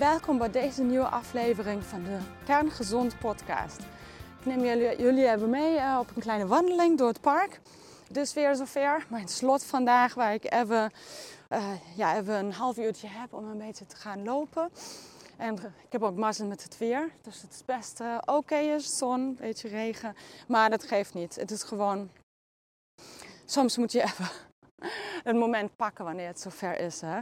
Welkom bij deze nieuwe aflevering van de Kerngezond podcast. Ik neem jullie, jullie mee eh, op een kleine wandeling door het park. Is weer zover, mijn slot vandaag waar ik even, eh, ja, even een half uurtje heb om een beetje te gaan lopen. En ik heb ook mazzel met het weer, dus het is best uh, oké, zon, een beetje regen. Maar dat geeft niet, het is gewoon... Soms moet je even het moment pakken wanneer het zover is. Hè?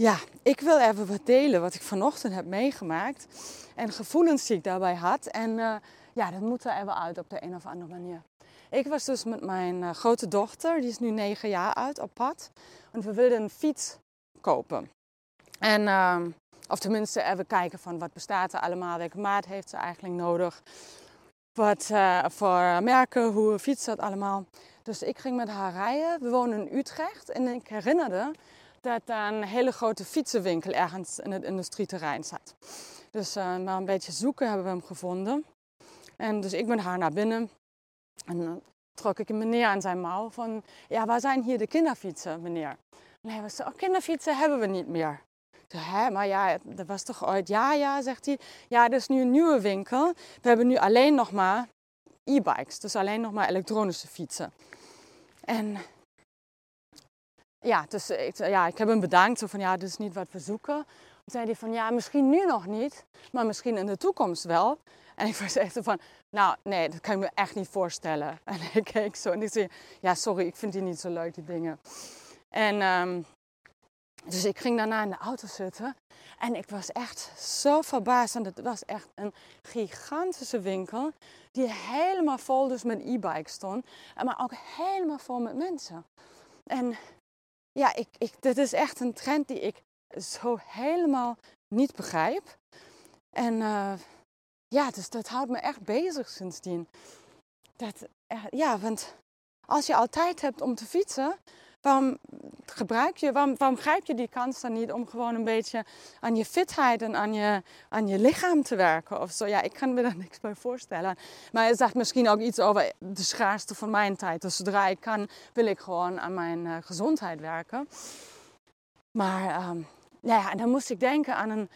Ja, ik wil even wat delen wat ik vanochtend heb meegemaakt. En gevoelens die ik daarbij had. En uh, ja, dat moet er even uit op de een of andere manier. Ik was dus met mijn uh, grote dochter, die is nu negen jaar oud, op pad. En we wilden een fiets kopen. En, uh, of tenminste even kijken van wat bestaat er allemaal, welke maat heeft ze eigenlijk nodig. Wat uh, voor merken, hoe fietst dat allemaal. Dus ik ging met haar rijden. We wonen in Utrecht en ik herinnerde dat er een hele grote fietsenwinkel ergens in het industrieterrein zat. Dus uh, na een beetje zoeken hebben we hem gevonden. En dus ik ben haar naar binnen en uh, trok ik een meneer aan zijn mouw van, ja, waar zijn hier de kinderfietsen, meneer? En hij was zo, oh, kinderfietsen hebben we niet meer. Zei, Hè, maar ja, dat was toch ooit, ja, ja, zegt hij. Ja, dat is nu een nieuwe winkel. We hebben nu alleen nog maar e-bikes, dus alleen nog maar elektronische fietsen. En ja, dus ik, ja, ik heb hem bedankt. Zo van ja, dit is niet wat we zoeken. Toen zei hij van ja, misschien nu nog niet, maar misschien in de toekomst wel. En ik was echt van, nou nee, dat kan ik me echt niet voorstellen. En ik keek zo en ik zei, ja sorry, ik vind die niet zo leuk, die dingen. En um, dus ik ging daarna in de auto zitten. En ik was echt zo verbaasd. En het was echt een gigantische winkel. Die helemaal vol dus met e-bikes stond. Maar ook helemaal vol met mensen. En ja, ik, ik, dit is echt een trend die ik zo helemaal niet begrijp. En uh, ja, dus dat houdt me echt bezig sindsdien. Dat, ja, want als je altijd hebt om te fietsen, waarom gebruik je, waarom, waarom grijp je die kans dan niet om gewoon een beetje aan je fitheid en aan je, aan je lichaam te werken of zo? Ja, ik kan me daar niks bij voorstellen. Maar het zegt misschien ook iets over de schaarste van mijn tijd. Dus zodra ik kan, wil ik gewoon aan mijn uh, gezondheid werken. Maar um, ja, en dan moest ik denken aan een,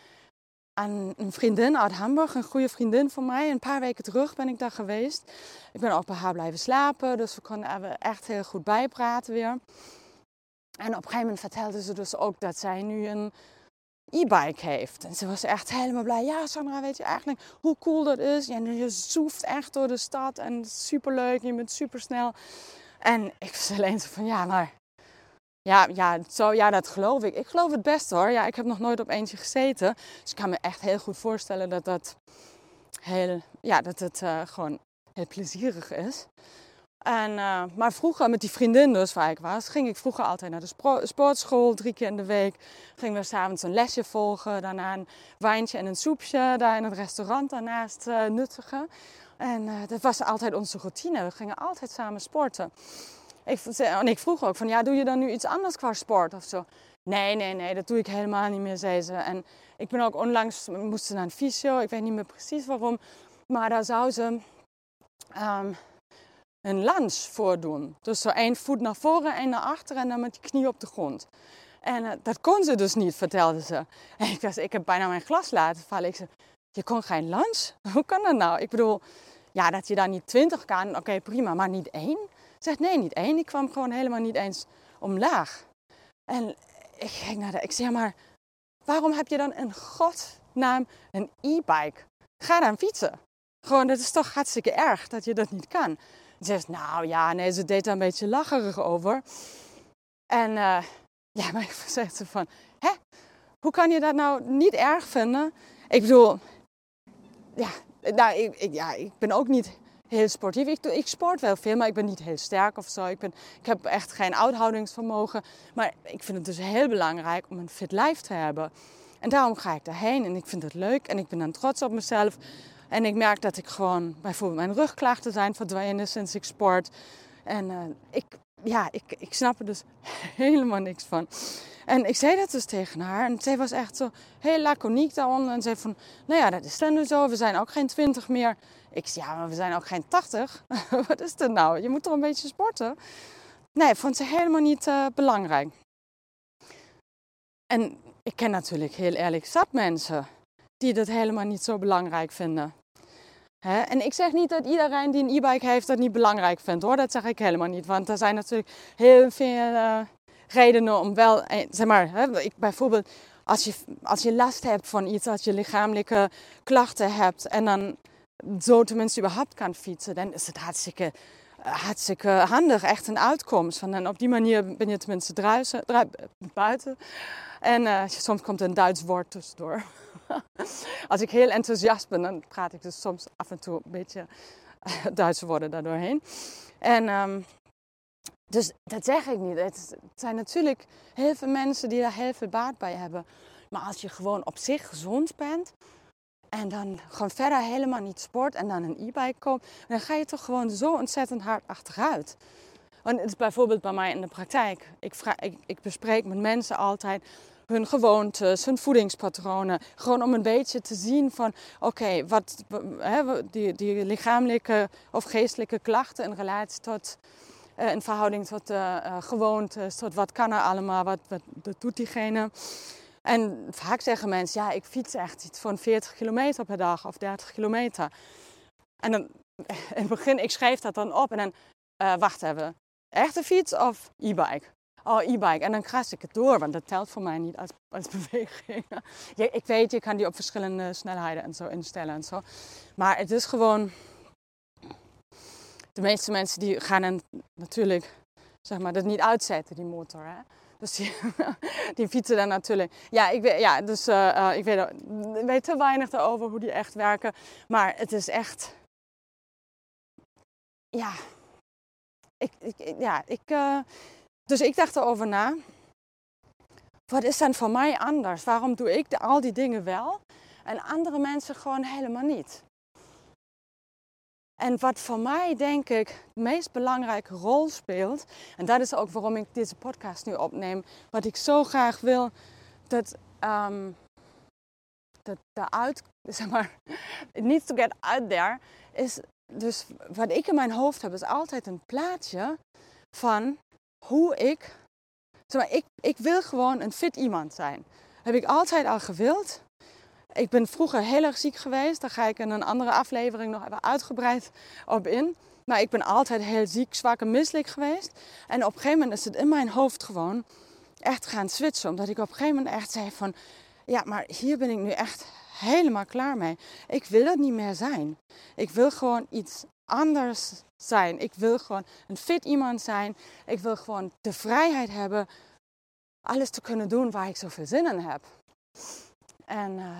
aan een vriendin uit Hamburg, een goede vriendin van mij. Een paar weken terug ben ik daar geweest. Ik ben ook bij haar blijven slapen, dus we konden echt heel goed bijpraten weer. En op een gegeven moment vertelde ze dus ook dat zij nu een e-bike heeft. En ze was echt helemaal blij. Ja, Sandra, weet je eigenlijk hoe cool dat is? Je zoeft echt door de stad en superleuk, je bent supersnel. En ik was alleen zo van, ja, maar ja, ja, zo, ja, dat geloof ik. Ik geloof het best hoor. Ja, ik heb nog nooit op eentje gezeten. Dus ik kan me echt heel goed voorstellen dat dat, heel, ja, dat het uh, gewoon heel plezierig is. En, uh, maar vroeger met die vriendin dus waar ik was, ging ik vroeger altijd naar de sportschool, drie keer in de week. Gingen we s'avonds een lesje volgen, daarna een wijntje en een soepje daar in het restaurant daarnaast uh, nuttigen. En dat was altijd onze routine. We gingen altijd samen sporten. Ik, en ik vroeg ook van, ja, doe je dan nu iets anders qua sport of zo? Nee, nee, nee, dat doe ik helemaal niet meer, zei ze. En ik ben ook onlangs, moest naar een fysio, ik weet niet meer precies waarom. Maar daar zou ze um, een lunge voor doen. Dus zo één voet naar voren, één naar achteren en dan met die knie op de grond. En uh, dat kon ze dus niet, vertelde ze. En ik, was, ik heb bijna mijn glas laten vallen. Ik zei, je kon geen lunge? Hoe kan dat nou? Ik bedoel, ja, dat je daar niet twintig kan, oké, prima, maar niet één? Zegt nee, niet één. Ik kwam gewoon helemaal niet eens omlaag. En ik ging naar de. Ik zeg maar, waarom heb je dan in godsnaam een e-bike? Ga dan fietsen. Gewoon, dat is toch hartstikke erg dat je dat niet kan. Ze zegt, nou ja, nee, ze deed daar een beetje lacherig over. En uh, ja, maar ik zegt ze van, hè, hoe kan je dat nou niet erg vinden? Ik bedoel, ja, nou, ik, ik, ja, ik ben ook niet heel sportief. Ik, ik, sport wel veel, maar ik ben niet heel sterk of zo. Ik, ben, ik heb echt geen oudhoudingsvermogen. Maar ik vind het dus heel belangrijk om een fit lijf te hebben. En daarom ga ik daarheen en ik vind het leuk en ik ben dan trots op mezelf. En ik merk dat ik gewoon, bijvoorbeeld mijn rugklachten zijn verdwenen sinds ik sport. En uh, ik, ja, ik, ik snap er dus helemaal niks van. En ik zei dat dus tegen haar. En zij was echt zo heel laconiek daaronder. En zei van, nou ja, dat is dan nu zo. We zijn ook geen twintig meer. Ik zei, ja, maar we zijn ook geen 80. Wat is dat nou? Je moet toch een beetje sporten? Nee, vond ze helemaal niet uh, belangrijk. En ik ken natuurlijk heel eerlijk zat mensen die dat helemaal niet zo belangrijk vinden. En ik zeg niet dat iedereen die een e-bike heeft dat niet belangrijk vindt hoor. Dat zeg ik helemaal niet. Want er zijn natuurlijk heel veel uh, redenen om wel, eh, zeg maar, ik bijvoorbeeld als je, als je last hebt van iets, als je lichamelijke klachten hebt en dan zo tenminste überhaupt kan fietsen, dan is het hartstikke, hartstikke handig. Echt een uitkomst. Van, en op die manier ben je tenminste druisen, buiten. En uh, soms komt een Duits woord tussendoor. Als ik heel enthousiast ben, dan praat ik dus soms af en toe een beetje Duitse woorden daardoorheen. En um, dus dat zeg ik niet. Het zijn natuurlijk heel veel mensen die daar heel veel baat bij hebben. Maar als je gewoon op zich gezond bent en dan gewoon verder helemaal niet sport en dan een e-bike koopt, dan ga je toch gewoon zo ontzettend hard achteruit. Want het is bijvoorbeeld bij mij in de praktijk. Ik, ik, bespreek met mensen altijd hun gewoontes, hun voedingspatronen. Gewoon om een beetje te zien van, oké, wat die, die lichamelijke of geestelijke klachten in relatie tot, in verhouding tot uh, gewoontes, tot wat kan er allemaal, wat, wat, wat doet diegene. En vaak zeggen mensen, ja, ik fiets echt iets van 40 kilometer per dag of 30 kilometer. En dan, in het begin, ik schrijf dat dan op en dan, uh, wacht even, echte fiets of e-bike? oh, e-bike. En dan kras ik het door, want dat telt voor mij niet als, als beweging. ik weet, je kan die op verschillende snelheden en zo instellen en zo. Maar het is gewoon... De meeste mensen die gaan natuurlijk, zeg maar, dat niet uitzetten, die motor. Hè? Dus die, fietsen dan natuurlijk. Ja, ik weet, ja, dus, uh, ik, weet, weet te weinig over hoe die echt werken. Maar het is echt. Ja. Ik, ja, ik, uh, dus ik dacht erover na. Wat is dan voor mij anders? Waarom doe ik al die dingen wel en andere mensen gewoon helemaal niet? En wat voor mij denk ik de meest belangrijke rol speelt, en dat is ook waarom ik deze podcast nu opneem, wat ik zo graag wil dat, um, dat uit, zeg maar, it needs to get out there, is dus wat ik in mijn hoofd heb, is altijd een plaatje van hoe ik. Zeg maar, ik, ik wil gewoon een fit iemand zijn. heb ik altijd al gewild. Ik ben vroeger heel erg ziek geweest. Daar ga ik in een andere aflevering nog even uitgebreid op in. Maar ik ben altijd heel ziek, zwak en misselijk geweest. En op een gegeven moment is het in mijn hoofd gewoon echt gaan switchen. Omdat ik op een gegeven moment echt zei van... Ja, maar hier ben ik nu echt helemaal klaar mee. Ik wil het niet meer zijn. Ik wil gewoon iets anders zijn. Ik wil gewoon een fit iemand zijn. Ik wil gewoon de vrijheid hebben alles te kunnen doen waar ik zoveel zin in heb. En, uh,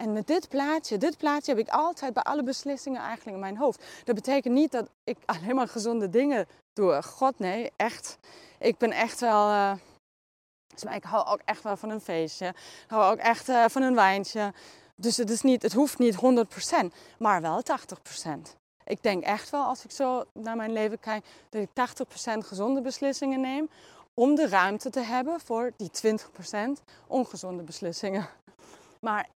en met dit plaatje, dit plaatje heb ik altijd bij alle beslissingen eigenlijk in mijn hoofd. Dat betekent niet dat ik alleen maar gezonde dingen doe. God nee, echt. Ik ben echt wel. Uh, ik hou ook echt wel van een feestje. Ik hou ook echt uh, van een wijntje. Dus het, is niet, het hoeft niet 100%, maar wel 80%. Ik denk echt wel, als ik zo naar mijn leven kijk, dat ik 80% gezonde beslissingen neem. Om de ruimte te hebben voor die 20% ongezonde beslissingen. Maar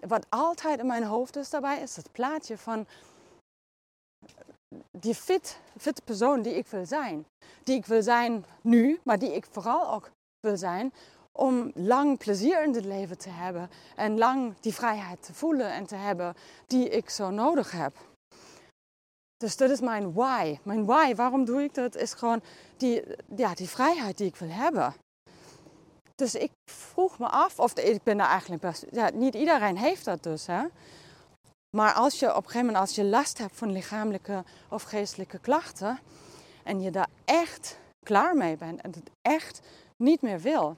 wat altijd in mijn hoofd is daarbij, is het plaatje van die fit, fitte persoon die ik wil zijn. Die ik wil zijn nu, maar die ik vooral ook wil zijn om lang plezier in het leven te hebben en lang die vrijheid te voelen en te hebben die ik zo nodig heb. Dus dat is mijn why. Mijn why, waarom doe ik dat, is gewoon die, ja, die vrijheid die ik wil hebben. Dus ik vroeg me af, of ik ben daar eigenlijk best, ja, niet iedereen heeft dat dus. Hè? Maar als je op een gegeven moment, als je last hebt van lichamelijke of geestelijke klachten en je daar echt klaar mee bent en het echt niet meer wil,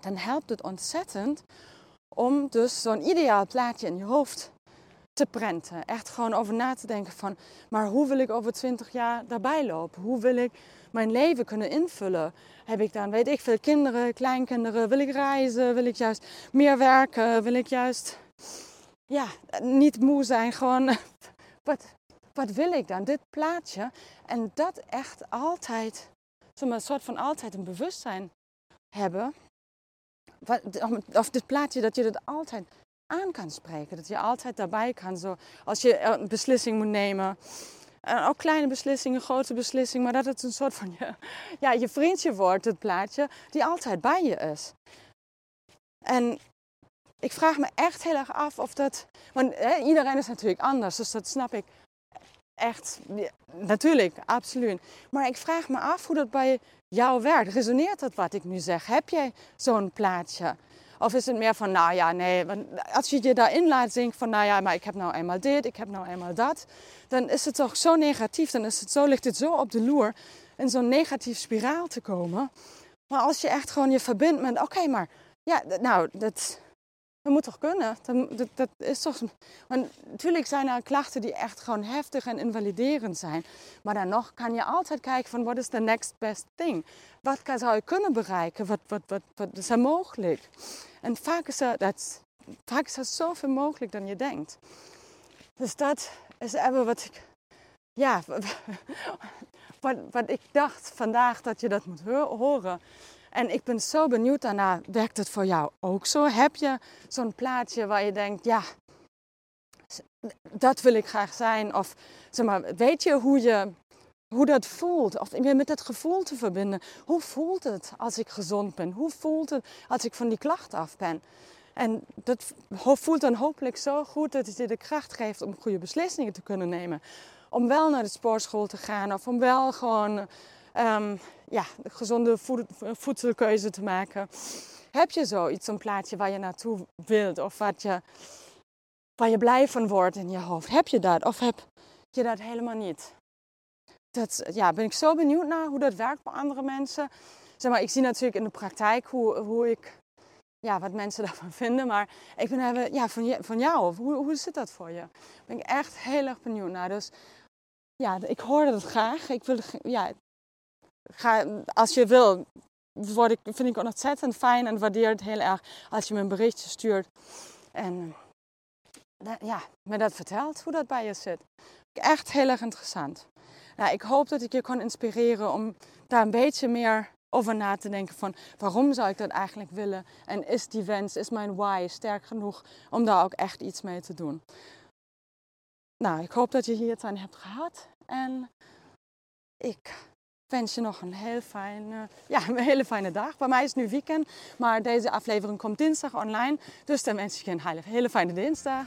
dan helpt het ontzettend om dus zo'n ideaal plaatje in je hoofd te prenten. Echt gewoon over na te denken van, maar hoe wil ik over 20 jaar daarbij lopen? Hoe wil ik mijn leven kunnen invullen? Heb ik dan, weet ik veel, kinderen, kleinkinderen? Wil ik reizen? Wil ik juist meer werken? Wil ik juist, ja, niet moe zijn? Gewoon, wat, wat wil ik dan? Dit plaatje. En dat echt altijd, zo'n soort van altijd een bewustzijn hebben of dit plaatje, dat je het altijd aan kan spreken. Dat je altijd daarbij kan. Zo, als je een beslissing moet nemen. En ook kleine beslissingen, grote beslissingen, maar dat het een soort van je, ja, je vriendje wordt, het plaatje, die altijd bij je is. En ik vraag me echt heel erg af of dat. Want hè, iedereen is natuurlijk anders, dus dat snap ik echt. natuurlijk, absoluut. Maar ik vraag me af hoe dat bij jou werkt. Resoneert dat wat ik nu zeg? Heb jij zo'n plaatje? Of is het meer van, nou ja, nee, als je je daarin laat zinken van, nou ja, maar ik heb nou eenmaal dit, ik heb nou eenmaal dat, dan is het toch zo negatief, dan is het zo, ligt het zo op de loer in zo'n negatief spiraal te komen. Maar als je echt gewoon je verbindt met, oké, maar ja, nou, dat, dat moet toch kunnen? Dat, dat, is toch. Want natuurlijk zijn er klachten die echt gewoon heftig en invaliderend zijn. Maar dan nog kan je altijd kijken van wat is de next best thing? Wat kan, zou je kunnen bereiken? Wat, wat, wat, wat is er mogelijk? En vaak is er, dat, vaak is er zoveel mogelijk dan je denkt. Dus dat is even wat ik. Ja, wat, wat ik dacht vandaag dat je dat moet horen. En ik ben zo benieuwd daarna, werkt het voor jou ook zo? Heb je zo'n plaatje waar je denkt, ja, dat wil ik graag zijn? Of zeg maar, weet je hoe, je hoe dat voelt? Of je met het gevoel te verbinden. Hoe voelt het als ik gezond ben? Hoe voelt het als ik van die klacht af ben? En dat voelt dan hopelijk zo goed dat het je de kracht geeft om goede beslissingen te kunnen nemen. Om wel naar de sportschool te gaan of om wel gewoon um, ja, gezonde voedselkeuze te maken. Heb je zoiets, een plaatje waar je naartoe wilt of wat je, waar je blij van wordt in je hoofd? Heb je dat of heb je dat helemaal niet? Dat ja, ben ik zo benieuwd naar hoe dat werkt bij andere mensen. Zeg maar, ik zie natuurlijk in de praktijk hoe, hoe ik, ja, wat mensen daarvan vinden. Maar ik ben even, ja, van, je, van jou, hoe, hoe zit dat voor je? Ben ik echt heel erg benieuwd naar. Dus ja, ik hoorde het graag. Ik wil, ja, als je wil, word ik, vind ik ontzettend fijn en waardeer het heel erg als je me een berichtje stuurt. En ja, me dat vertelt, hoe dat bij je zit. Echt heel erg interessant. Nou, ik hoop dat ik je kan inspireren om daar een beetje meer over na te denken van waarom zou ik dat eigenlijk willen en is die wens, is mijn why sterk genoeg om daar ook echt iets mee te doen. Nou, ik hoop dat je hier het aan hebt gehad en ik wens je nog een heel fijne, ja, een hele fijne dag. Bij mij is het nu weekend, maar deze aflevering komt dinsdag online. Dus dan wens ik je een hele fijne dinsdag.